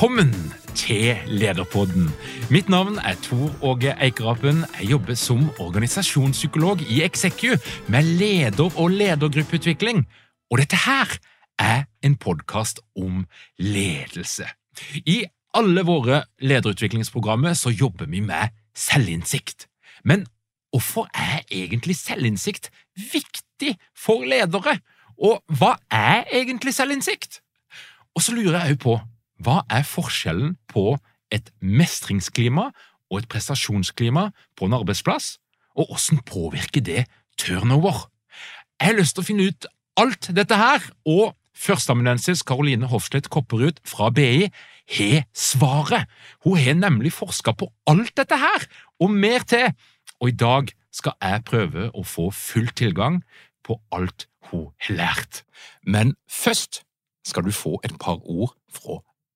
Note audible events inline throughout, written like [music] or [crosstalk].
Velkommen til Lederpodden. Mitt navn er Tor Åge Eikerapen. Jeg jobber som organisasjonspsykolog i Execu med leder- og ledergruppeutvikling. Og dette her er en podkast om ledelse. I alle våre lederutviklingsprogrammer så jobber vi med selvinnsikt. Men hvorfor er egentlig selvinnsikt viktig for ledere? Og hva er egentlig selvinnsikt? Og så lurer jeg òg på hva er forskjellen på et mestringsklima og et prestasjonsklima på en arbeidsplass, og hvordan påvirker det turnover? Jeg har lyst til å finne ut alt dette her, og førsteamanuensis Karoline Hofstedt Kopperud fra BI har svaret. Hun har nemlig forska på alt dette her, og mer til, og i dag skal jeg prøve å få full tilgang på alt hun har lært. Men først skal du få et par ord fra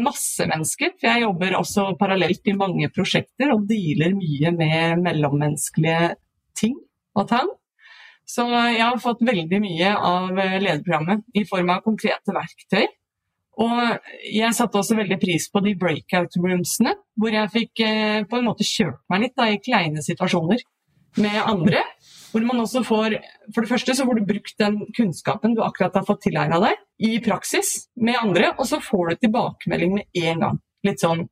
masse mennesker. For jeg jobber også parallelt i mange prosjekter og dealer mye med mellommenneskelige ting og tang. Så jeg har fått veldig mye av lederprogrammet i form av konkrete verktøy. Og jeg satte også veldig pris på de breakout roomsene, hvor jeg fikk på en måte kjørt meg litt da, i kleine situasjoner med andre. Hvor man også får For det første så får du brukt den kunnskapen du akkurat har fått tilegna deg, i praksis med andre, og så får du tilbakemelding med en gang. Litt sånn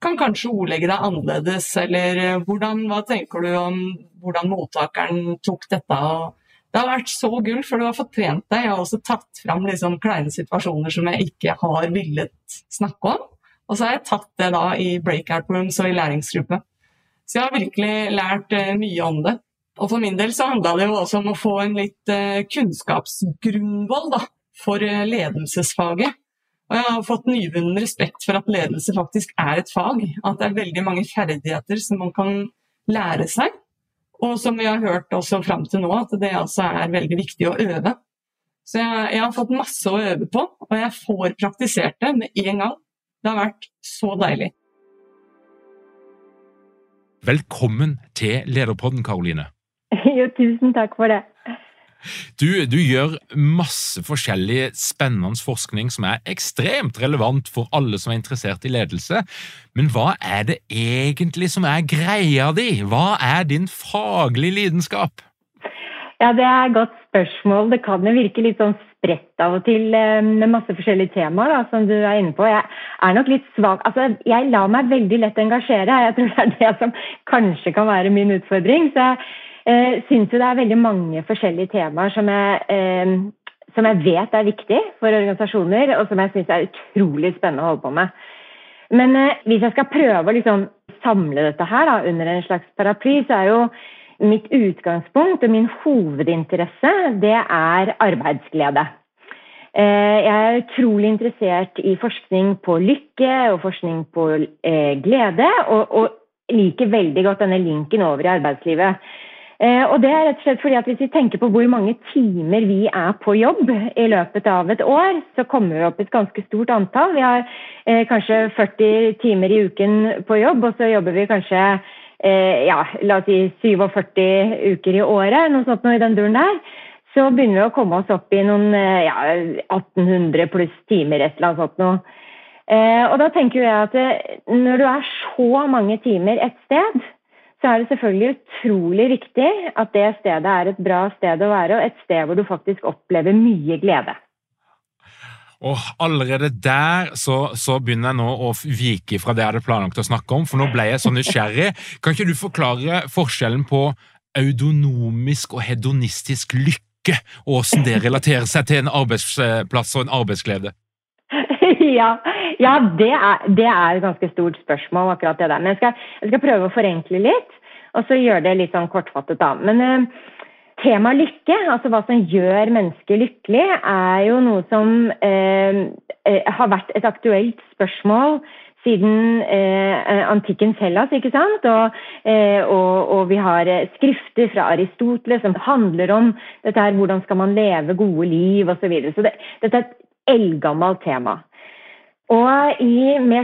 Kan kanskje ordlegge deg annerledes, eller hvordan, hva tenker du om hvordan mottakeren tok dette? og det har vært så gull, for du har fått trent deg. Jeg har også tatt fram liksom kleine situasjoner som jeg ikke har villet snakke om. Og så har jeg tatt det da i breakout rooms og i læringsgruppe. Så jeg har virkelig lært mye om det. Og for min del så handla det jo også om å få en litt kunnskapsgrunnvoll da, for ledelsesfaget. Og jeg har fått nyvunnen respekt for at ledelse faktisk er et fag. At det er veldig mange ferdigheter som man kan lære seg. Og som vi har hørt også fram til nå, at det altså er veldig viktig å øve. Så jeg, jeg, har fått masse å øve på, og jeg får praktisert det med en gang. Det har vært så deilig. Velkommen til Lederpodden, Karoline. [laughs] Jo, tusen takk for det. Du, du, gjør masse forskjellig spennende forskning som er ekstremt relevant for alle som er interessert i ledelse. Men hva er det egentlig som er greia di? Hva er din faglige lidenskap? Ja, Det er et godt spørsmål. Det kan jo virke litt sånn spredt av og til med masse forskjellige temaer, da, som du er inne på. Jeg er nok litt svak Altså, jeg lar meg veldig lett engasjere. Jeg tror det er det som kanskje kan være min utfordring. så jeg eh, syns jo det er veldig mange forskjellige temaer som jeg, eh, som jeg vet er viktig for organisasjoner, og som jeg syns er utrolig spennende å holde på med. Men eh, hvis jeg skal prøve å liksom samle dette her da, under en slags paraply, så er jo mitt utgangspunkt og min hovedinteresse det er arbeidsglede. Eh, jeg er utrolig interessert i forskning på lykke og forskning på eh, glede, og, og liker veldig godt denne linken over i arbeidslivet. Eh, og det er rett og slett fordi at Hvis vi tenker på hvor mange timer vi er på jobb i løpet av et år, så kommer vi opp et ganske stort antall. Vi har eh, kanskje 40 timer i uken på jobb, og så jobber vi kanskje eh, ja, la oss si 47 uker i året, noe sånt noe i den duren der. Så begynner vi å komme oss opp i noen eh, ja, 1800 pluss timer, et eller annet sånt noe. Eh, og da tenker jeg at eh, når du er så mange timer et sted, så er det selvfølgelig utrolig viktig at det stedet er et bra sted å være, og et sted hvor du faktisk opplever mye glede. Og allerede der så, så, begynner jeg nå å vike fra det jeg hadde planlagt å snakke om, for nå ble jeg så nysgjerrig. Kan ikke du forklare forskjellen på autonomisk og hedonistisk lykke, og hvordan det relaterer seg til en arbeidsplass og en arbeidsglede? [laughs] ja, ja det, er, det, er, et ganske stort spørsmål, akkurat det der. Men jeg skal, jeg skal prøve å forenkle litt, og så gjøre det litt sånn kortfattet, da. Men eh, temaet lykke, altså hva som gjør mennesker lykkelig, er jo noe som uh, uh, har vært et aktuelt spørsmål siden eh, antikkens Hellas. ikke sant? Og, eh, og, og, vi har skrifter fra Aristoteles som handler om dette her, hvordan skal man leve gode liv osv. Så, videre. så det, dette er et eldgammelt tema. Og,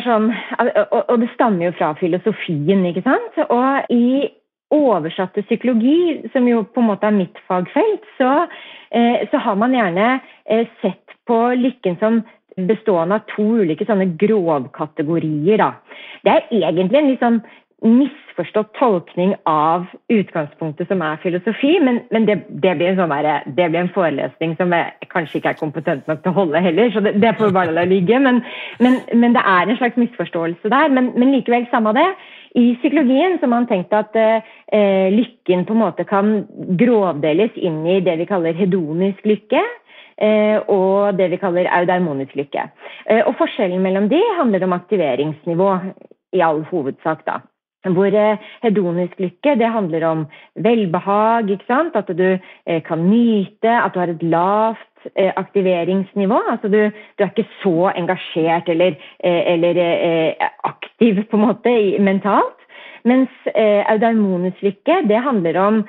sånn, og, det stammer jo fra filosofien, ikke sant. Og i oversatte psykologi, som jo på en måte er mitt fagfelt, så, eh, så har man gjerne eh, sett på lykken som bestående av to ulike sånne grovkategorier. Da. Det er egentlig en litt sånn misforstått tolkning av utgangspunktet som er filosofi, men, men det, det, blir sånn der, det, blir en forelesning som jeg kanskje ikke er kompetent nok til å holde heller, så det, det får bare la ligge. Men, men, men, det er en slags misforståelse der. Men, likevel, samme det. I psykologien så har man tenkt at eh, lykken på en måte kan grovdeles inn i det vi kaller hedonisk lykke. Eh, og det vi kaller eudaimonisk lykke. Eh, og Forskjellen mellom de handler om aktiveringsnivå i all hovedsak. da. Hvor eh, hedonisk lykke det handler om velbehag, at du eh, kan nyte, at du har et lavt eh, aktiveringsnivå. altså du, du, er ikke så engasjert eller, eller aktiv på en måte mentalt. Mens eh, lykke det handler om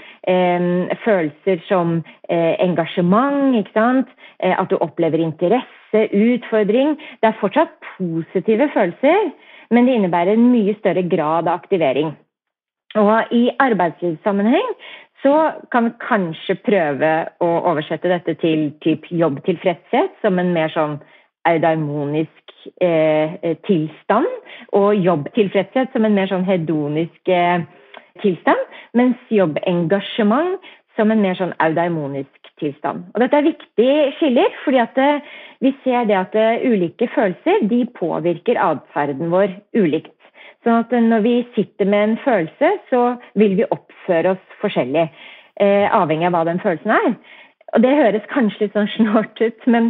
følelser som engasjement, ikke sant? at du opplever interesse, utfordring. Det er fortsatt positive følelser, men det innebærer en mye større grad av aktivering. Og I arbeidslivssammenheng så kan vi kanskje prøve å oversette dette til typ jobbtilfredshet som en mer sånn eudaimonisk eh, tilstand, og jobbtilfredshet som en mer sånn hedonisk eh, tilstand, mens jobbengasjement som en mer sånn eudaimonisk tilstand. Og Dette er viktige skiller, fordi at eh, vi ser det at eh, ulike følelser de påvirker atferden vår ulikt. Sånn at eh, Når vi sitter med en følelse, så vil vi oppføre oss forskjellig, avhengig av hva den følelsen er. Og Det høres kanskje litt sånn snålt ut, men,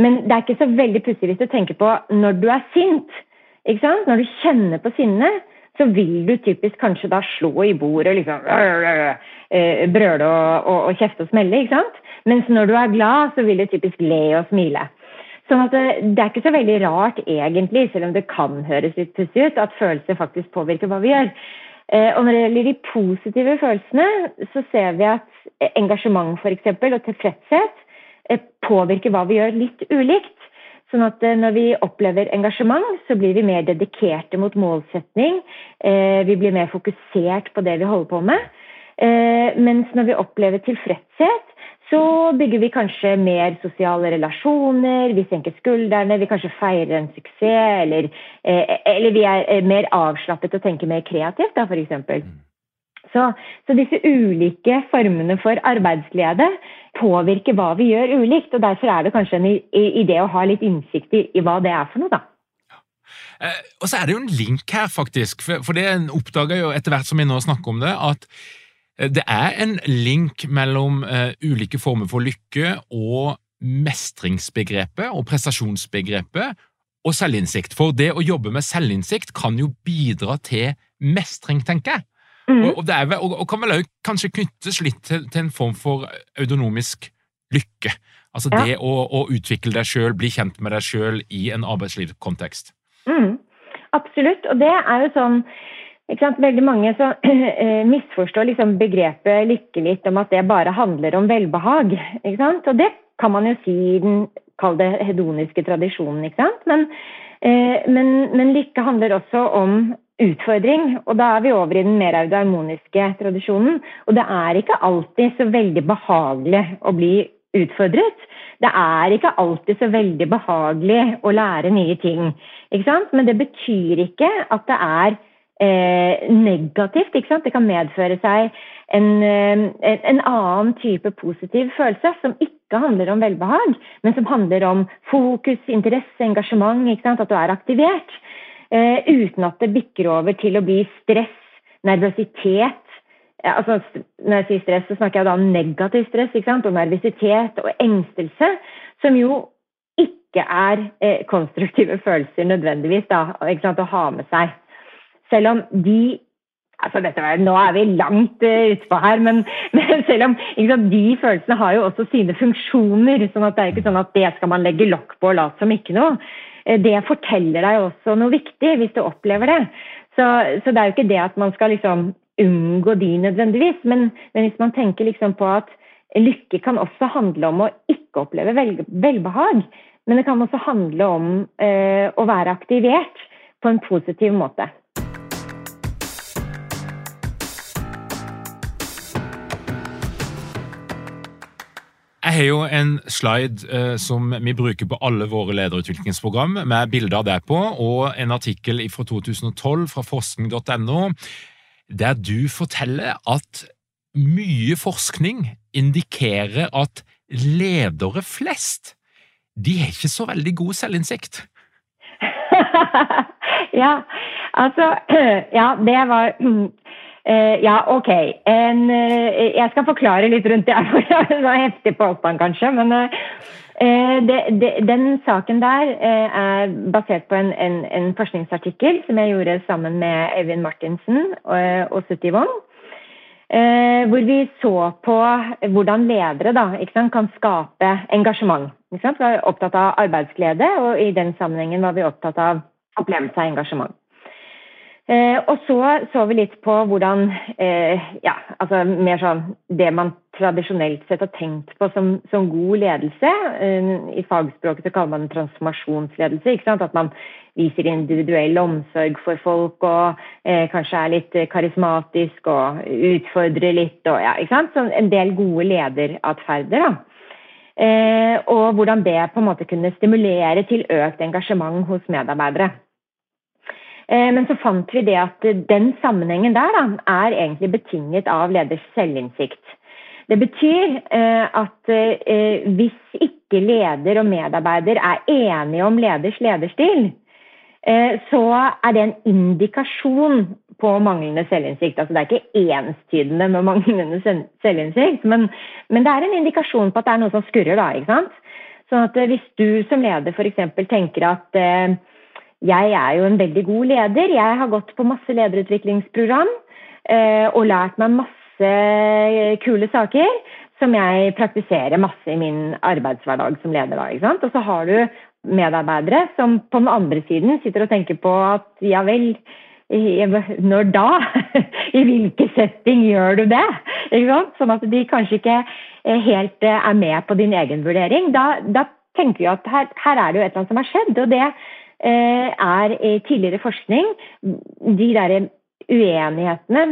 men, det er ikke så veldig pussig hvis du tenker på når du er sint. Når du kjenner på sinnet, så vil du typisk kanskje da slå i bordet liksom brøle og, og, og, kjefte og smelle. ikke sant? Mens når du er glad, så vil du typisk le og smile. Sånn at det, det, er ikke så veldig rart egentlig, selv om det kan høres litt pussig ut, at følelser faktisk påvirker hva vi gjør. Eh, og når det gjelder de positive følelsene, så ser vi at engasjement for eksempel, og tilfredshet eh, påvirker hva vi gjør litt ulikt. Sånn at eh, når vi opplever engasjement, så blir vi mer dedikerte mot målsetning. Vi blir mer fokusert på det vi holder på med. Mens når vi opplever tilfredshet, så bygger vi kanskje mer sosiale relasjoner, vi senker skuldrene, vi kanskje feirer en suksess, eller, eller vi er mer avslappet og tenker mer kreativt, da, f.eks. Så, så disse ulike formene for arbeidsglede påvirker hva vi gjør ulikt. og Derfor er det kanskje en idé å ha litt innsikt i, i hva det er for noe. da. Eh, og så er det jo en link her, faktisk. For, det oppdaga jo etter hvert som vi nå snakker om det, at eh, det er en link mellom uh, ulike former for lykke og mestringsbegrepet og prestasjonsbegrepet og selvinnsikt. For det å jobbe med selvinnsikt kan jo bidra til mestring, tenker jeg. Mm. Og, det vel, og, og, kan vel òg kanskje knyttes litt til, til, en form for autonomisk lykke. Altså ja. det å, å, utvikle deg sjøl, bli kjent med deg sjøl i en arbeidslivskontekst. Mm. Absolutt. Og det er jo sånn Veldig mange så, uh, [clears throat] misforstår liksom begrepet lykke litt om at det bare handler om velbehag. Og det kan man jo si i den kall det hedoniske tradisjonen. Men, uh, men, men, lykke handler også om utfordring, og da er vi over i den mer harmoniske tradisjonen. Og det er ikke alltid så veldig behagelig å bli utfordret. Det er ikke alltid så veldig behagelig å lære nye ting. Men det betyr ikke at det er eh, negativt. Det kan medføre seg en, eh, en, annen type positiv følelse som ikke handler om velbehag, men som handler om fokus, interesse, engasjement. At du er aktivert. Eh, uten at det bikker over til å bli stress, nervøsitet. Altså, når jeg sier stress, så snakker jeg da om negativ stress og nervøsitet og engstelse, som jo ikke er eh, konstruktive følelser nødvendigvis da, å ha med seg. Selv om de altså dette, Nå er vi langt uh, utpå her, men, [laughs] men selv om sant, de følelsene har jo også sine funksjoner. sånn at Det er ikke sånn at det skal man legge lokk på og late som ikke noe. Uh, det forteller deg også noe viktig, hvis du opplever det. Så, så, det er jo ikke det at man skal liksom unngå de nødvendigvis, men, men hvis man tenker liksom på at lykke kan også handle om å ikke oppleve vel, velbehag, men det kan også handle om uh, å være aktivert på en positiv måte. Jeg har jo en slide eh, som vi bruker på alle våre lederutviklingsprogram, med bilder av deg på, og en artikkel fra 2012 fra forskning.no, der du forteller at mye forskning indikerer at ledere flest de har ikke så veldig god selvinnsikt. [laughs] ja, altså [clears throat] Ja, det var ja, OK. En, uh, jeg skal forklare litt rundt det. [laughs] det var heftig påstand, kanskje. Men uh, det, det, den saken der er basert på en, en, en, forskningsartikkel som jeg gjorde sammen med Øyvind Martinsen og, og Sutti Wong. hvor vi så på hvordan ledere da, sant, kan skape engasjement. Vi var opptatt av arbeidsglede, og i den sammenhengen var vi opptatt av opplevelse av engasjement. Eh, og så så vi litt på hvordan eh, ja, altså mer sånn det man tradisjonelt sett har tenkt på som, som god ledelse. Eh, I fagspråket så kaller man det transformasjonsledelse. ikke sant? At man viser individuell omsorg for folk og eh, kanskje er litt karismatisk og utfordrer litt og ja, ikke sant? Så en del gode lederatferder. da. Eh, og hvordan det på en måte kunne stimulere til økt engasjement hos medarbeidere. Eh, men så fant vi det at den sammenhengen der da, er egentlig betinget av leders selvinnsikt. Det betyr eh, at eh, hvis ikke leder og medarbeider er enige om leders lederstil, så er det en indikasjon på manglende selvinnsikt. Altså, det er ikke enstydende med manglende selvinnsikt, men, men, det er en indikasjon på at det er noe som skurrer. da, ikke sant? Sånn at Hvis du som leder f.eks. tenker at jeg er jo en veldig god leder. Jeg har gått på masse lederutviklingsprogram eh, og lært meg masse kule saker som jeg praktiserer masse i min arbeidshverdag som leder. Da, og så har du medarbeidere som på den andre siden sitter og tenker på at ja vel, når da? [laughs] I hvilken setting gjør du det? Sånn at de kanskje ikke helt er med på din egen vurdering. Da, da tenker vi at her, her, er det jo et eller annet som har skjedd. og det Eh, er i tidligere forskning de der uenighetene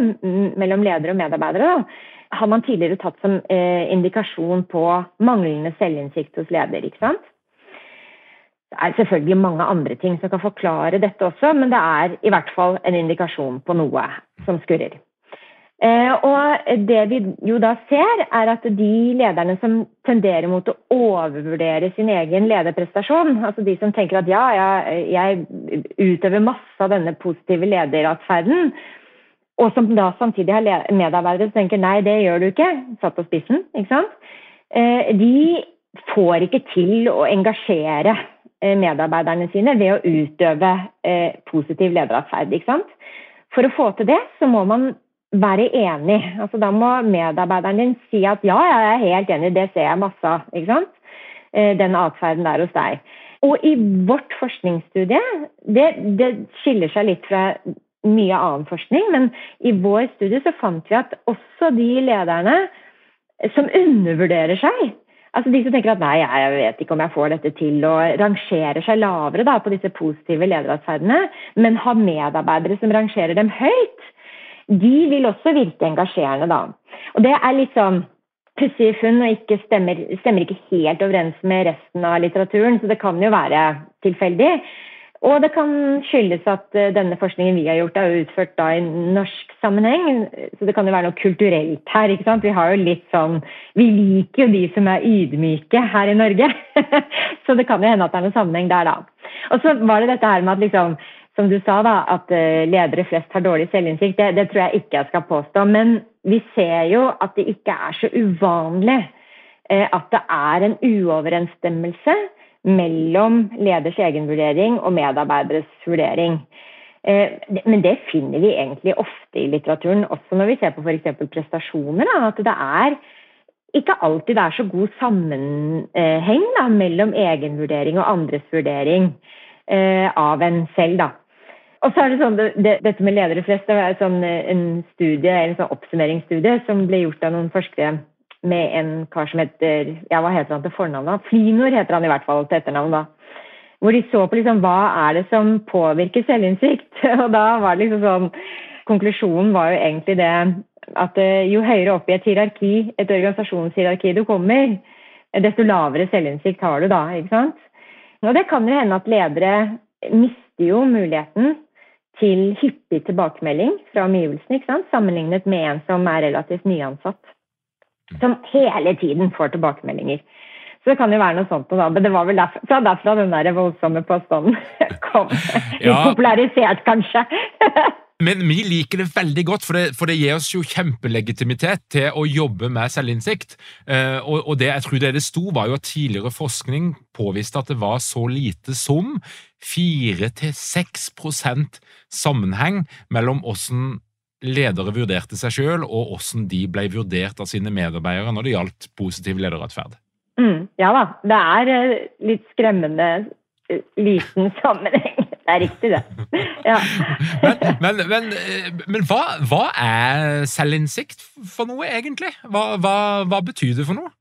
mellom ledere og medarbeidere da, har man tidligere tatt som eh, indikasjon på manglende selvinnsikt hos leder. ikke sant? Det er selvfølgelig mange andre ting som kan forklare dette også, men det er i hvert fall en indikasjon på noe som skurrer. Eh, og det vi jo da ser, er at de lederne som tenderer mot å overvurdere sin egen lederprestasjon, altså de som tenker at ja, jeg, jeg utøver masse av denne positive lederatferden, og som da samtidig har medarbeidere som tenker nei, det gjør du ikke, satt på spissen, ikke sant? Eh, de får ikke til å engasjere eh, medarbeiderne sine ved å utøve positiv lederatferd. ikke sant? For å få til det, så må man være enig. Altså, da må medarbeideren din si at ja, jeg er helt enig, det ser jeg masse av. ikke sant? Eh, den atferden der hos deg. Og i vårt forskningsstudie, det, det skiller seg litt fra mye annen forskning, men i vår studie så fant vi at også de lederne som undervurderer seg, altså de som tenker at nei, jeg vet ikke om jeg får dette til, og rangerer seg lavere da, på disse positive lederatferdene, men har medarbeidere som rangerer dem høyt, de vil også virke engasjerende da. Og det er litt sånn pussige funn og ikke stemmer, stemmer, ikke helt overens med resten av litteraturen, så det kan jo være tilfeldig. Og det kan skyldes at eh, denne forskningen vi har gjort, er utført da i norsk sammenheng. Så det kan jo være noe kulturelt her. ikke sant? Vi har jo litt sånn Vi liker jo de som er ydmyke her i Norge. [laughs] så det kan jo hende at det er noen sammenheng der, da. Og så var det dette her med at liksom som du sa, da, at eh, ledere flest har dårlig selvinnsikt. Det, det, tror jeg ikke jeg skal påstå. Men vi ser jo at det ikke er så uvanlig eh, at det er en uoverensstemmelse mellom leders egenvurdering og medarbeideres vurdering. Eh, men det finner vi egentlig ofte i litteraturen, også når vi ser på f.eks. prestasjoner. At det er ikke alltid det er så god sammenheng da, mellom egenvurdering og andres vurdering av en selv. Da. Og så er det sånn, det, Dette med ledere flest det var sånn, en studie, en sånn oppsummeringsstudie som ble gjort av noen forskere med en kar som heter ja, Hva heter han til fornavn? da? Flinor heter han i hvert fall til etternavn. da. Hvor de så på liksom, hva er det som påvirker selvinnsikt. [laughs] Og da var det liksom sånn Konklusjonen var jo egentlig det at eh, jo høyere opp i et hierarki, et organisasjonshierarki du kommer, desto lavere selvinnsikt har du da. ikke sant? Og det kan jo hende at ledere mister jo muligheten til hyppig tilbakemelding fra omgivelsene, sammenlignet med en som er relativt nyansatt. Som hele tiden får tilbakemeldinger. Så det kan jo være noe sånt. Da. Men det var vel derfra, derfra den der voldsomme påstanden [laughs] kom. Ja. Popularisert, kanskje. Men vi liker det veldig godt, for det, for det, gir oss jo kjempelegitimitet til å jobbe med selvinnsikt. Eh, og, og, det jeg tror det det sto, var jo at tidligere forskning påviste at det var så lite som 4-6% sammenheng mellom hvordan ledere vurderte seg sjøl, og hvordan de ble vurdert av sine medarbeidere når det gjaldt positiv lederatferd. Mm, ja da, det er eh, litt skremmende eh, liten sammenheng det er riktig, det. [laughs] Ja. men, men, men, men hva, hva, er selvinnsikt for noe, egentlig? Hva, hva, hva, betyr det for noe?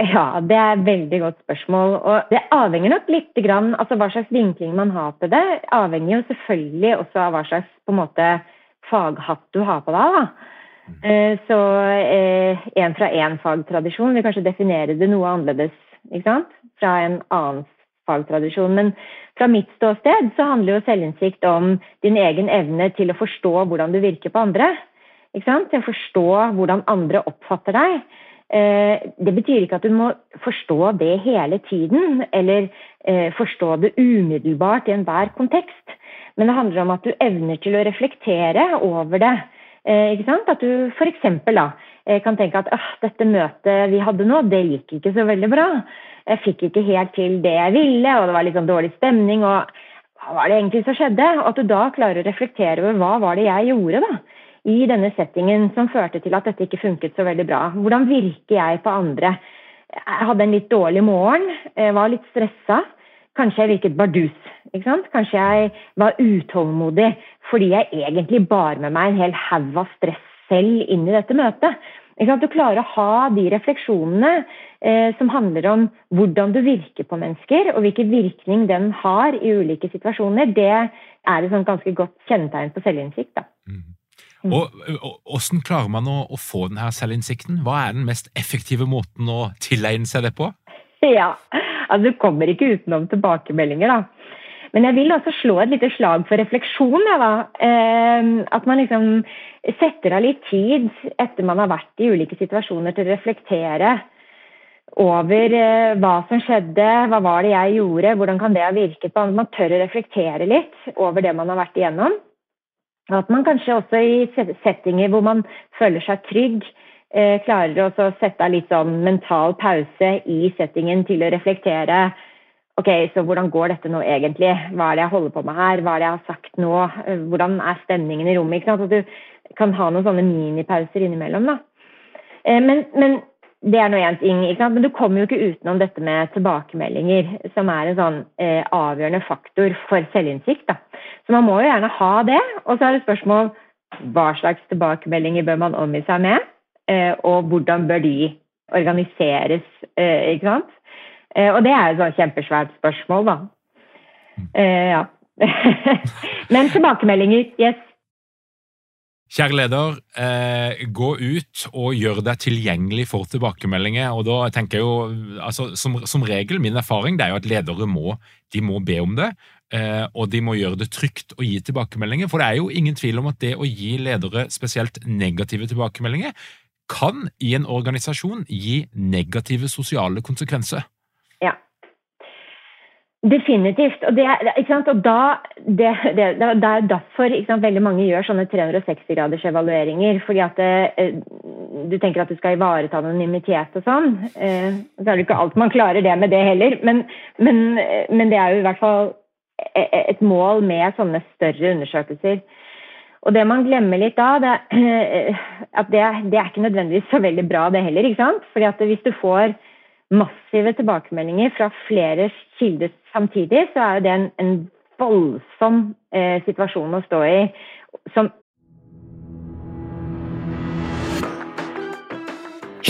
Ja, det er et veldig godt spørsmål. Og det avhenger nok litt grann, altså hva slags vinkling man har på det. avhenger jo selvfølgelig også av hva slags på en måte, faghatt du har på deg. da. Mm. Så eh, en fra én fagtradisjon vil kanskje definere det noe annerledes fra en annen fagtradisjon. Men fra mitt ståsted så handler jo selvinnsikt om din egen evne til å forstå hvordan du virker på andre. Ikke sant? Til å forstå hvordan andre oppfatter deg. Eh, det betyr ikke at du må forstå det hele tiden, eller eh, forstå det umiddelbart i enhver kontekst. Men det handler om at du evner til å reflektere over det. Eh? At du f.eks. kan tenke at dette møtet vi hadde nå, det gikk ikke så veldig bra jeg fikk ikke helt til det jeg ville, og det var litt sånn dårlig stemning. og Hva var det egentlig som skjedde? Og at du da klarer å reflektere over hva var det jeg gjorde da, i denne settingen som førte til at dette ikke funket så veldig bra. Hvordan virker jeg på andre? Jeg hadde en litt dårlig morgen, jeg var litt stressa. Kanskje jeg virket bardus. ikke sant? Kanskje jeg var utålmodig fordi jeg egentlig bar med meg en hel haug av stress selv inn i dette møtet. Du klarer å ha de refleksjonene eh, som handler om hvordan du virker på mennesker, og hvilken virkning den har i ulike situasjoner. Det er et ganske godt kjennetegn på selvinnsikt. Mm. mm. Og, Hvordan klarer man å, å, få denne selvinnsikten? Hva er den mest effektive måten å tilegne seg det på? [laughs] Ja, altså Du kommer ikke utenom tilbakemeldinger. da. Men jeg vil også slå et lite slag for refleksjon. Da. Eh, at man liksom setter av litt tid etter man har vært i ulike situasjoner til å reflektere over eh, hva som skjedde, hva var det jeg gjorde, hvordan kan det ha virket på Man tør å reflektere litt over det man har vært igjennom. Og at man kanskje også i settinger hvor man føler seg trygg, eh, klarer å sette av litt sånn mental pause i settingen til å reflektere Ok, så hvordan går dette nå egentlig? Hva er det jeg holder på med her? Hva er det jeg har sagt nå? Hvordan er stemningen i rommet? Ikke sant? At du kan ha noen sånne minipauser innimellom. da. Eh, men, men det er nå én ting, men du kommer jo ikke utenom dette med tilbakemeldinger, som er en sånn eh, avgjørende faktor for selvinnsikt. Da. Så man må jo gjerne ha det. Og så er det spørsmål hva slags tilbakemeldinger bør man omgi seg med, eh, og hvordan bør de organiseres, eh, ikke sant. Eh, og det er et sånn kjempesvært spørsmål, da. Eh, ja. [laughs] men tilbakemeldinger, yes. Kjære leder, eh, gå ut og gjør deg tilgjengelig for tilbakemeldinger. og da tenker jeg jo, altså, som, som, regel, Min erfaring det er jo at ledere må, de må be om det, eh, og de må gjøre det trygt å gi tilbakemeldinger. For det er jo ingen tvil om at det å gi ledere spesielt negative tilbakemeldinger kan i en organisasjon gi negative sosiale konsekvenser. Definitivt. Og, det, og da, det, det, det, er derfor sant, veldig mange gjør sånne 360-graders evalueringer. fordi at eh, du tenker at du skal ivareta anonymitet og sånn. Eh, så er det ikke alt man klarer det med det heller, men, men, men, det er jo i hvert fall et mål med sånne større undersøkelser. Og det man glemmer litt da, det, at det, er ikke nødvendigvis så veldig bra, det heller. ikke sant? Fordi at hvis du får massive tilbakemeldinger fra flere kilder samtidig, så er jo det en, en voldsom eh, situasjon å stå i. Som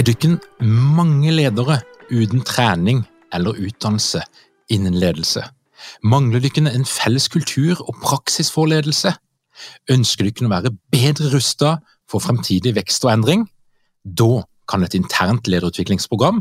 du dere mange ledere uten trening eller utdannelse innen ledelse? Mangler dere en felles kultur og praksis for ledelse? Ønsker dere å være bedre rustet for fremtidig vekst og endring? Da kan et internt lederutviklingsprogram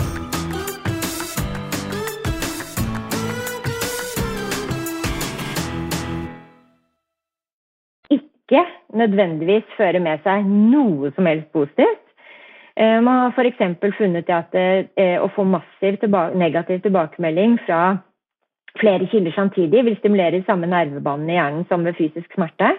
ikke nødvendigvis fører med seg noe som helst positivt. Eh, man har f.eks. funnet at eh, å få massiv tilbake, negativ tilbakemelding fra flere kilder samtidig vil stimulere samme nervebanene i hjernen som ved fysisk smerte.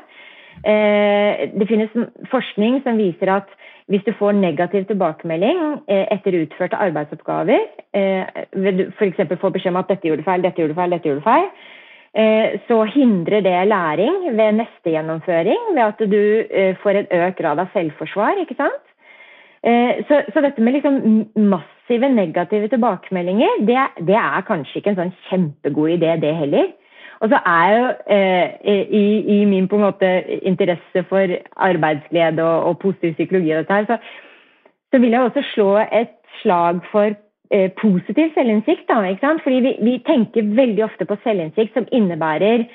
Eh, det finnes forskning som viser at hvis du får negativ tilbakemelding etter utførte arbeidsoppgaver, f.eks. får beskjed om at dette gjorde feil, dette gjorde feil, dette gjorde feil, så hindrer det læring ved neste gjennomføring, ved at du eh, får en økt grad av selvforsvar. ikke sant? Eh, så, så dette med liksom massive negative tilbakemeldinger, det, det, er kanskje ikke en sånn kjempegod idé, det heller. Og så er jo eh, i, i, min på en måte interesse for arbeidsglede og, og positiv psykologi, og dette her, så, så vil jeg også slå et slag for Eh, positiv selvinnsikt. Da, ikke sant? Fordi vi, vi, tenker veldig ofte på selvinnsikt som innebærer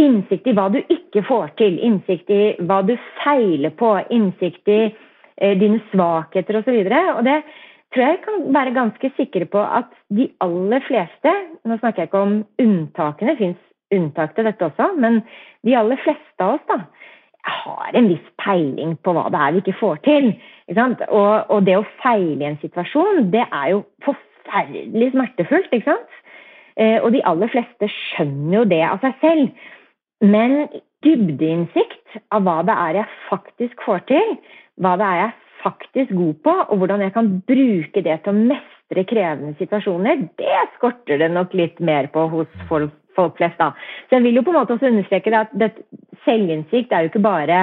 innsikt i hva du ikke får til, innsikt i hva du feiler på, innsikt i eh, dine svakheter osv. Og, så og det tror jeg kan være ganske sikre på at de aller fleste Nå snakker jeg ikke om unntakene, det fins unntak til dette også, men de aller fleste av oss da, har en viss peiling på hva det er vi ikke får til. Og, og, det å feile i en situasjon, det er jo forferdelig smertefullt. ikke sant? Eh, og de aller fleste skjønner jo det av seg selv. Men dybdeinnsikt av hva det er jeg faktisk får til, hva det er jeg faktisk god på, og hvordan jeg kan bruke det til å mestre krevende situasjoner, det skorter det nok litt mer på hos folk, folk flest. da. Så jeg vil jo på en måte også understreke at det, selvinnsikt er jo ikke bare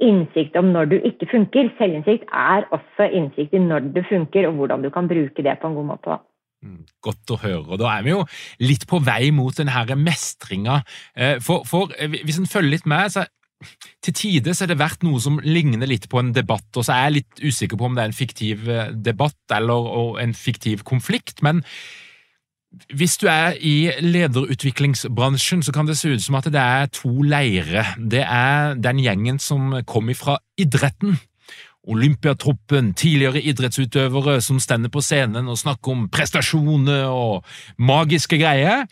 innsikt om når du ikke funker. Selvinnsikt er også innsikt i når det funker, og hvordan du kan bruke det på en god måte. Mm, godt å høre. og Da er vi jo litt på vei mot denne mestringa. Eh, for, for eh, hvis en følger litt med, så til tider så har det vært noe som ligner litt på en debatt, og så er jeg litt usikker på om det er en fiktiv eh, debatt eller en fiktiv konflikt. men hvis du er i lederutviklingsbransjen, så kan det se ut som at det er to leire. Det er den gjengen som kommer fra idretten. Olympiatroppen, tidligere idrettsutøvere som stender på scenen og snakker om prestasjoner og magiske greier.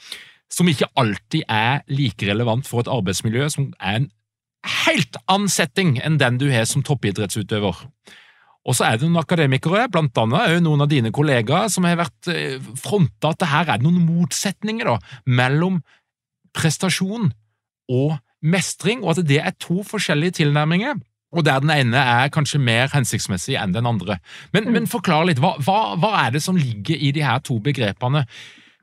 som ikke alltid er like relevant for et arbeidsmiljø som er en helt annen setting enn den du har som toppidrettsutøver. Og så er det noen akademikere, blant annet noen av dine kollegaer, som har vært eh, fronta at det her er noen motsetninger da, mellom prestasjon og mestring, og at det er to forskjellige tilnærminger. Og der den ene er kanskje mer hensiktsmessig enn den andre. Men, mm. men forklar litt, hva, hva, hva, er det som ligger i de her to begrepene?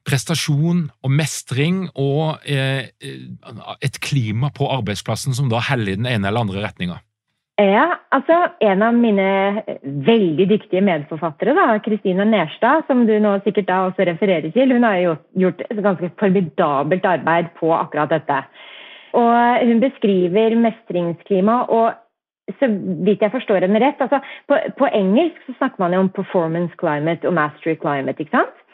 Prestasjon og mestring og eh, et klima på arbeidsplassen som da heller i den ene eller andre retninga? Ja, altså En av mine veldig dyktige medforfattere, da, Kristina Nerstad, som du nå sikkert da også refererer til, hun har jo gjort et ganske formidabelt arbeid på akkurat dette. Og Hun beskriver mestringsklima og så vidt jeg forstår henne rett altså på, på, engelsk så snakker man jo om performance climate og mastery climate. ikke sant?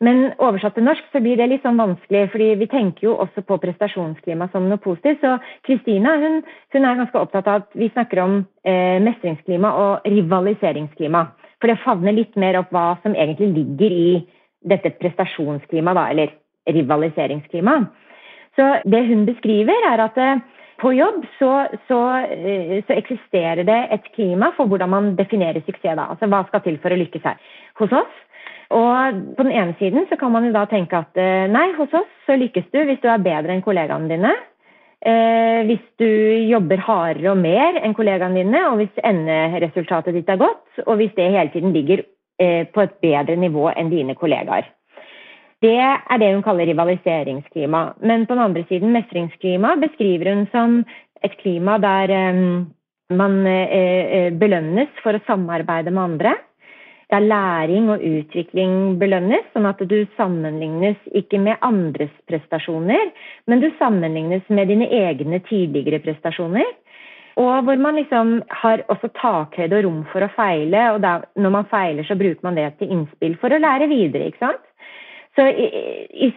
Men oversatt til norsk så blir det litt sånn vanskelig, fordi vi tenker jo også på prestasjonsklima som noe positivt. Så Kristina hun, hun, er ganske opptatt av at vi snakker om eh, mestringsklima og rivaliseringsklima. For det favner litt mer opp hva som egentlig ligger i dette prestasjonsklimaet, eller rivaliseringsklimaet. Så det hun beskriver, er at eh, på jobb så, så, eh, så, eksisterer det et klima for hvordan man definerer suksess. Da. Altså hva skal til for å lykkes her. Hos oss og på den ene siden så kan man jo da tenke at eh, nei, hos oss så lykkes du hvis du er bedre enn kollegaene dine. Eh, hvis du jobber hardere og mer enn kollegaene dine, og hvis enderesultatet ditt er godt, og hvis det hele tiden ligger eh, på et bedre nivå enn dine kollegaer. Det er det hun kaller rivaliseringsklima. Men på den andre siden, mestringsklima, beskriver hun som et klima der um, man eh, belønnes for å samarbeide med andre. Der læring og utvikling belønnes, sånn at du sammenlignes ikke med andres prestasjoner, men du sammenlignes med dine egne tidligere prestasjoner. Og hvor man liksom har også takhøyde og rom for å feile, og da, når man feiler, så bruker man det til innspill for å lære videre. ikke sant? Så i, i,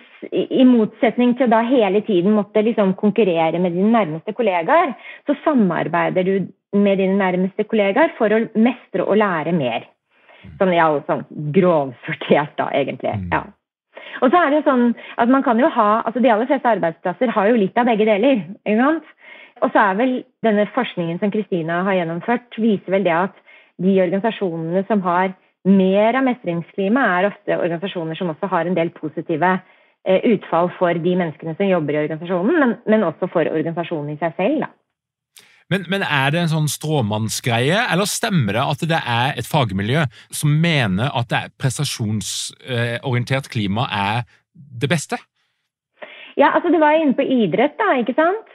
i, motsetning til da hele tiden måtte liksom konkurrere med dine nærmeste kollegaer, så samarbeider du med dine nærmeste kollegaer for å mestre og lære mer. Sånn, ja, sånn grovsortert, da, egentlig. Mm. Ja. Og så er det sånn at man kan jo ha altså De aller fleste arbeidsplasser har jo litt av begge deler. ikke sant? Og så er vel denne forskningen som Kristina har gjennomført, viser vel det at de organisasjonene som har mer av mestringsklima er ofte organisasjoner som også har en del positive eh, utfall for de menneskene som jobber i organisasjonen, men, men også for organisasjonen i seg selv. Men, men, er det en sånn stråmannsgreie, eller stemmer det at det er et fagmiljø som mener at det er prestasjonsorientert klima er det beste? Ja, altså du var inne på idrett, da, ikke sant?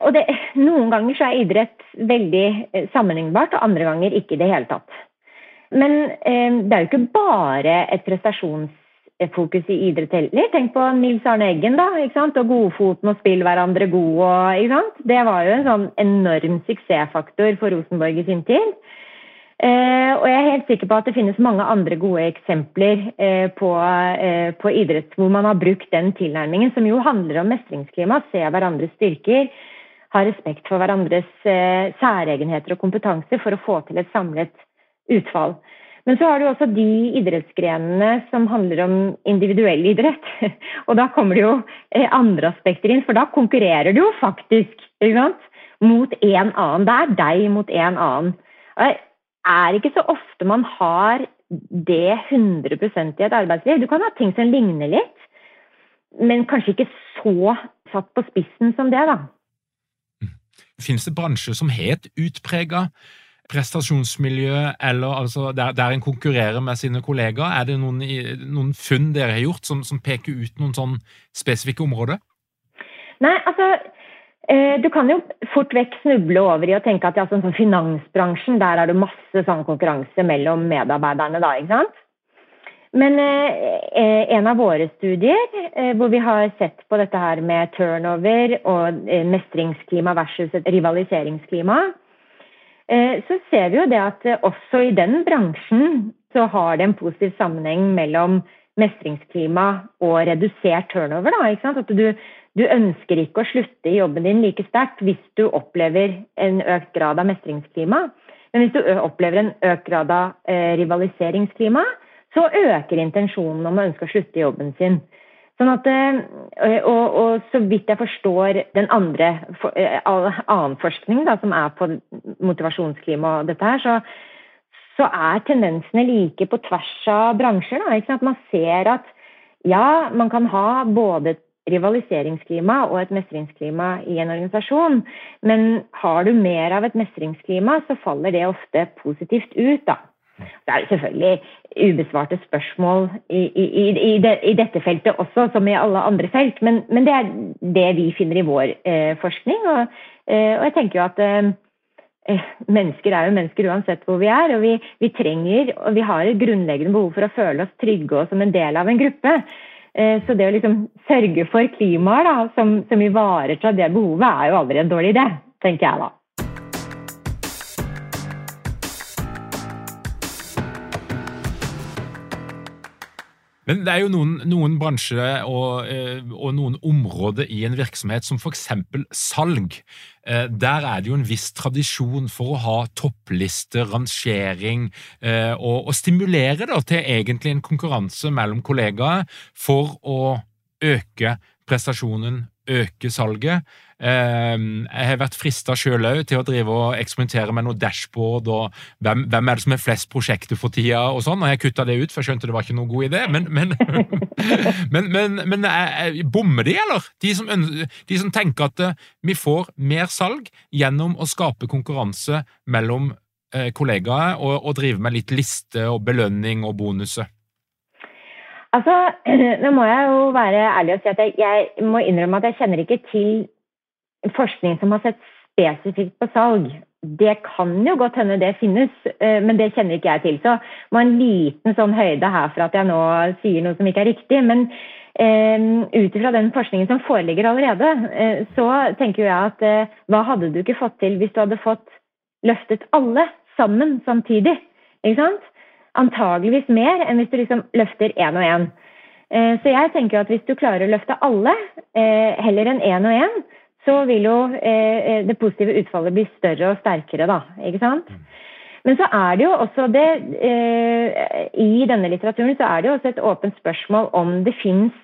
Og det, noen ganger så er idrett veldig eh, sammenlignbart, og andre ganger ikke i det hele tatt. Men eh, det er jo ikke bare et prestasjonsfokus i idrett heller. Tenk på Nils Arne Eggen da, ikke sant? og Godfoten og spill hverandre god. Og, ikke sant? Det var jo en sånn enorm suksessfaktor for Rosenborg i sin tid. Eh, og jeg er helt sikker på at det finnes mange andre gode eksempler eh, på, eh, på, idrett hvor man har brukt den tilnærmingen, som jo handler om mestringsklima, se hverandres styrker, ha respekt for hverandres eh, særegenheter og kompetanse for å få til et samlet utfall. Men så har du også de idrettsgrenene som handler om individuell idrett. [laughs] Og da kommer det jo eh, andre aspekter inn, for da konkurrerer du jo faktisk mot en annen. Det er deg mot en annen. Det er ikke så ofte man har det 100 i et arbeidsliv. Du kan ha ting som ligner litt, men kanskje ikke så satt på spissen som det, da. Finnes det bransjer som har et utprega prestasjonsmiljø, eller altså der, der, en konkurrerer med sine kollegaer? Er det noen, noen funn dere har gjort som, som, peker ut noen sånn spesifikke områder? Nei, altså eh, du kan jo fort vekk snuble over i å tenke at ja, sånn, sånn finansbransjen, der er det masse sånn konkurranse mellom medarbeiderne da, ikke sant? Men eh, eh, en av våre studier eh, hvor vi har sett på dette her med turnover og eh, mestringsklima versus rivaliseringsklima, så ser vi jo det at eh, også i den bransjen så har det en positiv sammenheng mellom mestringsklima og redusert turnover. Da, at du, du, ønsker ikke å slutte i jobben din like sterkt hvis du opplever en økt grad av mestringsklima. Men hvis du opplever en økt grad av eh, rivaliseringsklima, så øker intensjonen om å ønske å slutte i jobben sin. Sånn at, og, og, så vidt jeg forstår den andre annen forskning da, som er på motivasjonsklima og dette her, så, så er tendensene like på tvers av bransjer. Da, Man ser at ja, man kan ha både et rivaliseringsklima og et mestringsklima i en organisasjon, men har du mer av et mestringsklima, så faller det ofte positivt ut. da. Det er selvfølgelig ubesvarte spørsmål i, i, i, de, i, dette feltet også, som i alle andre felt, men, men det er det vi finner i vår eh, forskning. Og, eh, og, jeg tenker jo at eh, eh, mennesker er jo mennesker uansett hvor vi er, og vi, vi, trenger og vi har et grunnleggende behov for å føle oss trygge og som en del av en gruppe. Eh, så det å liksom sørge for klimaet som, som ivaretar det behovet, er jo aldri en dårlig idé, tenker jeg da. Men det er jo noen, noen bransjer og, eh, og, noen områder i en virksomhet som f.eks. salg. Eh, der er det jo en viss tradisjon for å ha topplister, rangering, eh, og, og stimulere da, til egentlig en konkurranse mellom kollegaer for å øke prestasjonen, øke salget. Ehm, jeg har vært frista sjøl òg til å drive og eksperimentere med noe dashboard og hvem, hvem, er det som har flest prosjekter for tida og sånn, og jeg kutta det ut, for jeg skjønte det var ikke noen god idé. Men, men, [laughs] men, men, men bommer de, eller? De som, de som, tenker at eh, vi får mer salg gjennom å skape konkurranse mellom eh, kollegaer og, og drive med litt liste og belønning og bonuser. Altså, [clears throat] Nå må jeg jo være ærlig og si at jeg, jeg må innrømme at jeg kjenner ikke til forskning som har sett spesifikt på salg. Det kan jo godt hende det finnes, eh, men det kjenner ikke jeg til. Så det må en liten sånn høyde her for at jeg nå sier noe som ikke er riktig. Men um, ut ifra den forskningen som foreligger allerede, uh, så tenker jeg at hva hadde du ikke fått til hvis du hadde fått løftet alle sammen samtidig? Ikke sant? Antageligvis mer enn hvis du liksom løfter én og én. Så jeg tenker at hvis du klarer å løfte alle heller enn én og én, så vil jo eh, eh, det positive utfallet bli større og sterkere, da. Ikke sant? Mm. Men så er det jo også det eh, I denne litteraturen så er det jo også et åpent spørsmål om det fins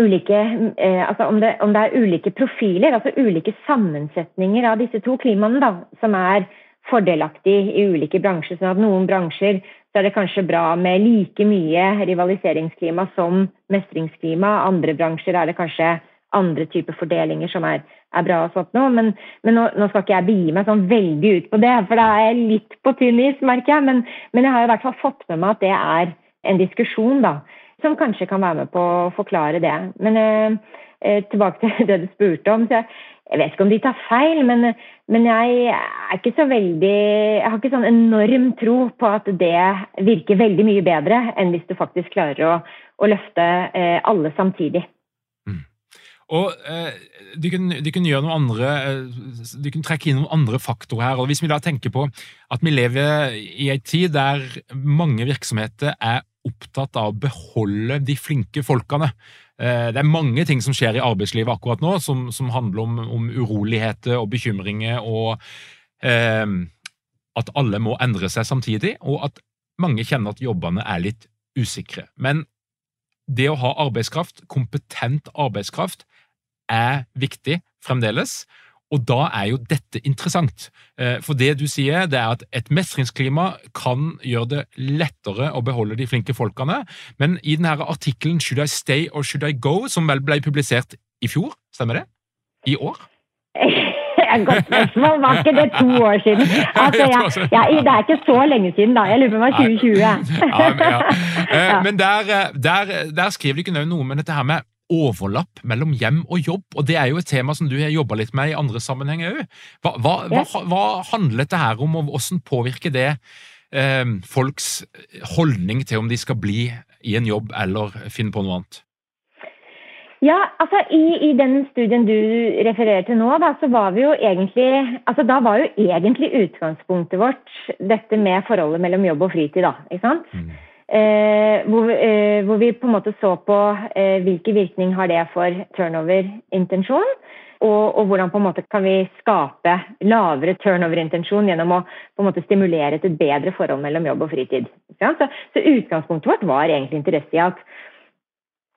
ulike eh, Altså om det, om det, er ulike profiler, altså ulike sammensetninger av disse to klimaene, da, som er fordelaktig i ulike bransjer. sånn at noen bransjer så er det kanskje bra med like mye rivaliseringsklima som mestringsklima. Andre bransjer er det kanskje andre typer fordelinger som er, er bra og sånt nå, Men, men nå, nå, skal ikke jeg begi meg sånn veldig ut på det, for da er jeg litt på tynn is, merker jeg. Men, men, jeg har i hvert fall fått med meg at det er en diskusjon, da. Som kanskje kan være med på å forklare det. Men eh, eh tilbake til [laughs] det du spurte om. så jeg, jeg vet ikke om de tar feil, men, men, jeg er ikke så veldig Jeg har ikke sånn enorm tro på at det virker veldig mye bedre enn hvis du faktisk klarer å, å løfte eh, alle samtidig. Og eh, de, kunne, de, kunne, gjøre noen andre, eh, de kunne trekke inn noen andre faktorer her. og Hvis vi da tenker på at vi lever i en tid der mange virksomheter er opptatt av å beholde de flinke folkene. Eh, det er mange ting som skjer i arbeidslivet akkurat nå, som, som handler om, om, uroligheter og bekymringer, og eh, at alle må endre seg samtidig, og at mange kjenner at jobbene er litt usikre. Men det å ha arbeidskraft, kompetent arbeidskraft, er viktig fremdeles. Og da er jo dette interessant. Eh, for det du sier, det er at et mestringsklima kan gjøre det lettere å beholde de flinke folkene. Men i denne artikkelen 'Should I Stay or Should I Go', som vel ble publisert i fjor, stemmer det? I år? Godt spørsmål. Var ikke det to år siden? [laughs] Altså, jeg, jeg, det er ikke så lenge siden, da. Jeg lurer på om det var 2020. ja, men, ja. [laughs] Eh, men der, eh, der, der skriver du ikke noe med dette her med overlapp mellom hjem og jobb, og det er jo et tema som du har jobba litt med i andre sammenhenger òg. Hva, hva, hva, hva, handler dette her om, og hvordan påvirker det eh, folks holdning til om de skal bli i en jobb eller finne på noe annet? Ja, altså i, i, den studien du refererer til nå, da, så var vi jo egentlig altså Da var jo egentlig utgangspunktet vårt dette med forholdet mellom jobb og fritid, da. Ikke sant? Mm. Eh, hvor, eh, hvor, vi på en måte så på eh, hvilke virkning har det for turnover-intensjon. Og, og, hvordan på en måte kan vi skape lavere turnover-intensjon gjennom å på en måte stimulere til et bedre forhold mellom jobb og fritid. Så, så, utgangspunktet vårt var egentlig interesse i at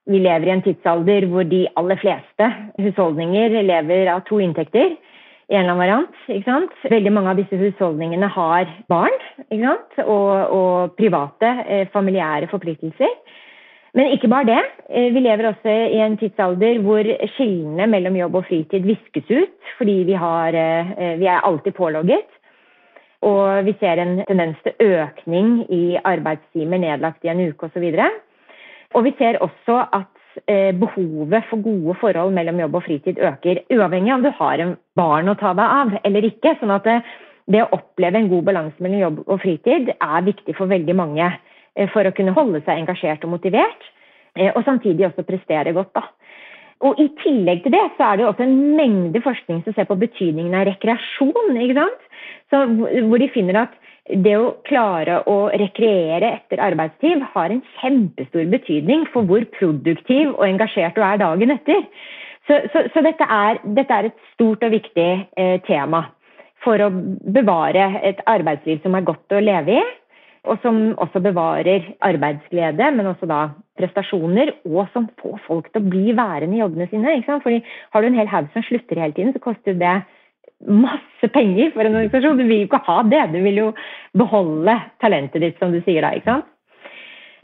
vi lever i en tidsalder hvor de aller fleste husholdninger lever av to inntekter i en eller annen variant. ikke sant? Veldig mange av disse husholdningene har barn ikke sant? Og, og private, eh, familiære forpliktelser. Men ikke bare det. Eh, vi lever også i en tidsalder hvor skillene mellom jobb og fritid viskes ut, fordi vi, har, eh, vi er alltid pålogget. Og vi ser en tendens til økning i arbeidstimer nedlagt i en uke osv. Og, vi ser også at Eh, behovet for gode forhold mellom jobb og fritid øker, uavhengig av om du har en barn å ta deg av eller ikke. sånn at det, det å oppleve en god balanse mellom jobb og fritid er viktig for veldig mange eh, for å kunne holde seg engasjert og motivert, eh, og samtidig også prestere godt. da. Og I tillegg til det så er det også en mengde forskning som ser på betydningen av rekreasjon. ikke sant? Så, hvor de finner at det å klare å rekreere etter arbeidstid har en kjempestor betydning for hvor produktiv og engasjert du er dagen etter. Så, så, så dette, er, dette, er, et stort og viktig eh, tema for å bevare et arbeidsliv som er godt å leve i, og som også bevarer arbeidsglede, men også da prestasjoner, og som får folk til å bli værende i jobbene sine. Fordi Har du en hel haug som slutter hele tiden, så koster det masse penger for en organisasjon. Du vil jo ikke ha det, du vil jo beholde talentet ditt, som du sier da. ikke sant?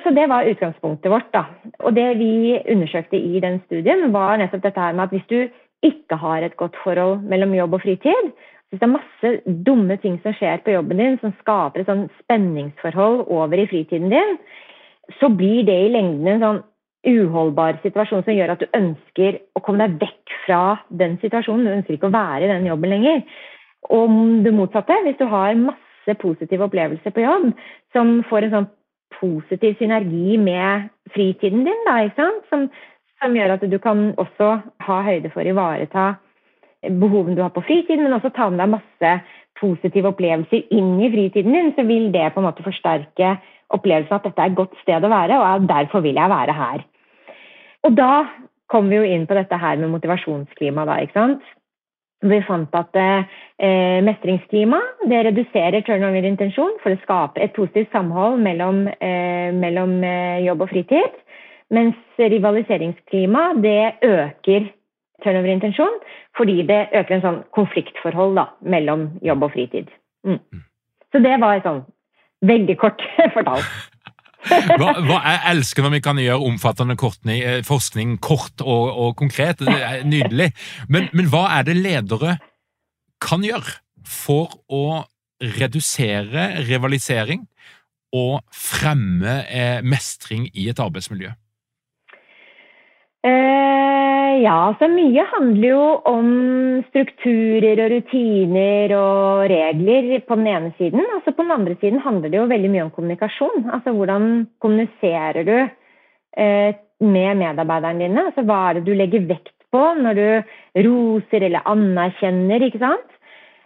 Så det var utgangspunktet vårt. da. Og det vi undersøkte i den studien, var nettopp dette her med at hvis du ikke har et godt forhold mellom jobb og fritid, hvis det er masse dumme ting som skjer på jobben din, som skaper et sånn spenningsforhold over i fritiden din, så blir det i lengden en sånn uholdbar situasjon som gjør at du ønsker å komme deg vekk fra den situasjonen. Du ønsker ikke å være i den jobben lenger. Og det motsatte, hvis du har masse positive opplevelser på jobb som får en sånn positiv synergi med fritiden din, da, ikke som, som, gjør at du kan også ha høyde for å ivareta behovene du har på fritiden, men også ta med deg masse positive opplevelser inn i fritiden din, så vil det på en måte forsterke opplevelsen at dette er et godt sted å være, og derfor vil jeg være her. Og da kom vi jo inn på dette her med motivasjonsklima, da, ikke sant. Vi fant at eh, mestringsklima det reduserer turnover-intensjon, for det skaper et positivt samhold mellom, eh, mellom eh, jobb og fritid. Mens rivaliseringsklima det øker turnover-intensjon, fordi det øker en sånn konfliktforhold da, mellom jobb og fritid. Mm. mm. Så det var sånn veldig kort [laughs] fortalt. Hva, hva, jeg elsker når vi kan gjøre omfattende kortning, eh, forskning kort og, og, konkret. Det er nydelig. Men, men, hva er det ledere kan gjøre for å redusere rivalisering og fremme eh, mestring i et arbeidsmiljø? Eh, ja, så mye handler jo om strukturer og rutiner og regler på den ene siden. Altså på den andre siden handler det jo veldig mye om kommunikasjon. Altså hvordan kommuniserer du eh, med medarbeiderne dine? Altså hva er det du legger vekt på når du roser eller anerkjenner, ikke sant?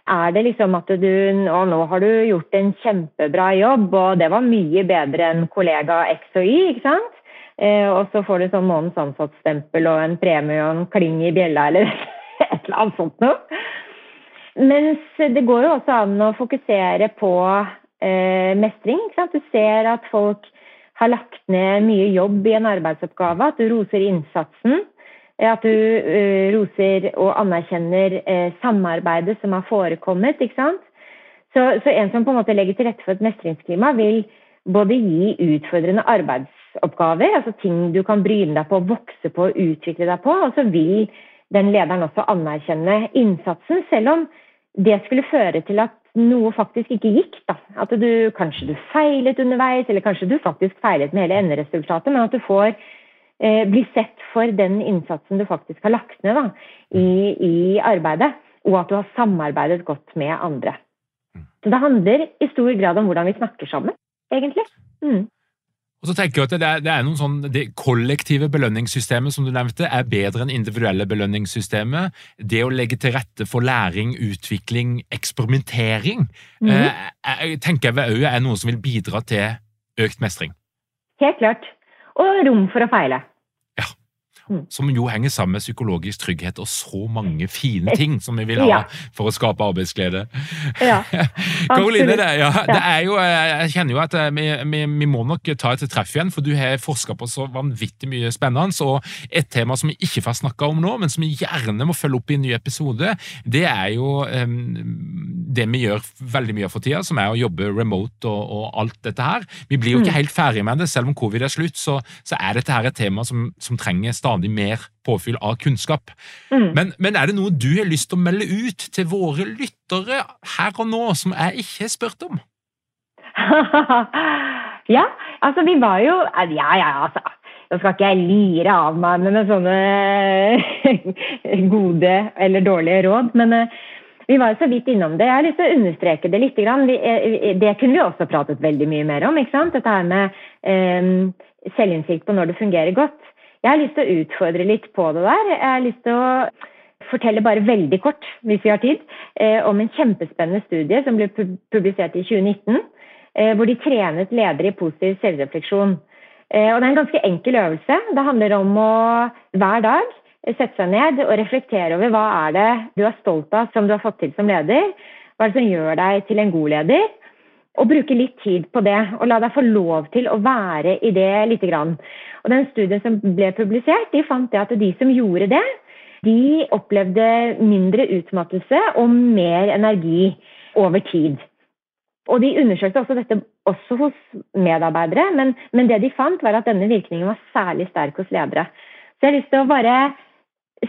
Er det liksom at du Å, nå har du gjort en kjempebra jobb, og det var mye bedre enn kollega X og Y, ikke sant? Eh, og så får du sånn månedens ansattstempel og en premie og en kling i bjella eller [laughs] et eller annet sånt noe. Mens det går jo også an å fokusere på eh, mestring. Du ser at folk har lagt ned mye jobb i en arbeidsoppgave, at du roser innsatsen. At du uh, roser og anerkjenner uh, samarbeidet som har forekommet. ikke sant? Så, så, en som på en måte legger til rette for et mestringsklima, vil både gi utfordrende arbeids arbeidsoppgaver, altså ting du kan bryne deg på, vokse på og utvikle deg på. Og så vil den lederen også anerkjenne innsatsen, selv om det skulle føre til at noe faktisk ikke gikk. Da. At du kanskje du feilet underveis, eller kanskje du faktisk feilet med hele enderesultatet, men at du får eh, bli sett for den innsatsen du faktisk har lagt ned da, i, i, arbeidet, og at du har samarbeidet godt med andre. Så det handler i stor grad om hvordan vi snakker sammen, egentlig. Mm. Og så tenker jeg at Det er, det er noen sånn, det kollektive belønningssystemet som du nevnte, er bedre enn individuelle belønningssystemet. Det å legge til rette for læring, utvikling, eksperimentering, mm -hmm. eh, tenker jeg òg er noe som vil bidra til økt mestring. Helt klart. Og rom for å feile. Mm. som jo henger sammen med psykologisk trygghet og så mange fine ting som vi vil ha for å skape arbeidsglede. Ja, [laughs] Karoline, det, ja, det er jo, jeg kjenner jo at eh, vi, vi, vi må nok ta et treff igjen, for du har forska på så vanvittig mye spennende. Og et tema som vi ikke får snakka om nå, men som vi gjerne må følge opp i en ny episode, det er jo em, det vi gjør veldig mye av for tida, som er å jobbe remote og, og alt dette her. Vi blir jo ikke helt ferdig med det, selv om covid er slutt, så, så er dette her et tema som, som trenger stadig mer påfyll av kunnskap. Mm. Men, men er det noe du har lyst til å melde ut til våre lyttere her og nå, som jeg ikke har spurt om? [laughs] ja, altså vi var jo Ja, ja, altså. Nå skal ikke jeg lire av meg med sånne [laughs] gode eller dårlige råd, men eh, vi var jo så vidt innom det. Jeg har lyst til å understreke det litt. Vi, eh, det kunne vi også pratet veldig mye mer om. ikke sant? Dette her med eh, selvinnsikt på når det fungerer godt. Jeg har lyst til å utfordre litt på det der. Jeg har lyst til å fortelle bare veldig kort, hvis vi har tid, eh, om en kjempespennende studie som ble publisert i 2019, eh, hvor de trenet ledere i positiv selvrefleksjon. Eh, og det er en ganske enkel øvelse. Det handler om å hver dag sette seg ned og reflektere over hva er det du er stolt av som du har fått til som leder. Hva er det som gjør deg til en god leder? Og bruke litt tid på det, og la deg få lov til å være i det lite grann. Og den studien som ble publisert, de fant at de som gjorde det, de opplevde mindre utmattelse og mer energi over tid. Og de undersøkte også dette også hos medarbeidere, men, men det de fant var at denne virkningen var særlig sterk hos ledere. Så jeg har lyst til å bare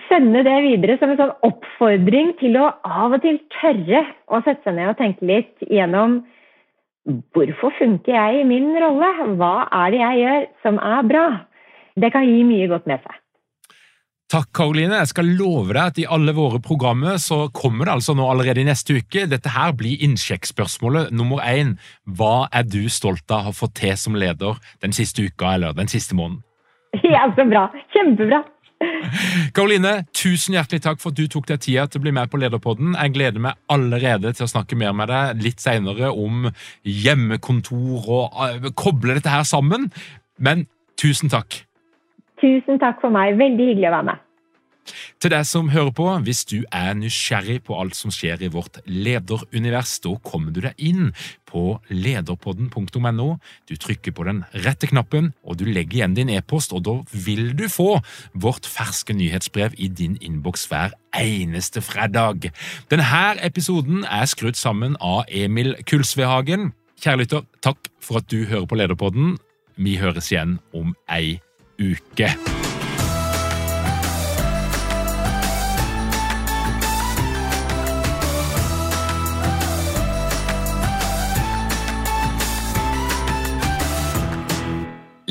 sende det videre som en sånn oppfordring til å av og til tørre å sette seg ned og tenke litt gjennom hvorfor funker jeg i min rolle? Hva er det jeg gjør som er bra? Det kan gi mye godt med seg. Takk, Karoline. Jeg skal love deg at i alle våre programmer så kommer det altså nå allerede i neste uke. Dette her blir innsjekkspørsmålet nummer én. Hva er du stolt av å ha fått til som leder den siste uka eller den siste måneden? [laughs] Ja, så bra. Kjempebra. [laughs] Karoline, tusen hjertelig takk for at du tok deg tida til å bli med på Lederpodden. Jeg gleder meg allerede til å snakke mer med deg litt seinere om hjemmekontor og uh, koble dette her sammen. Men tusen takk. Tusen takk for meg. Veldig hyggelig å være med. Til deg som hører på, hvis du er nysgjerrig på alt som skjer i vårt lederunivers, da kommer du deg inn på lederpodden.no. Du trykker på den rette knappen, og du legger igjen din e-post, og da vil du få vårt ferske nyhetsbrev i din innboks hver eneste fredag. Denne episoden er skrudd sammen av Emil Kulsvedhagen. Kjære lytter, takk for at du hører på Lederpodden. Vi høres igjen om ei uke.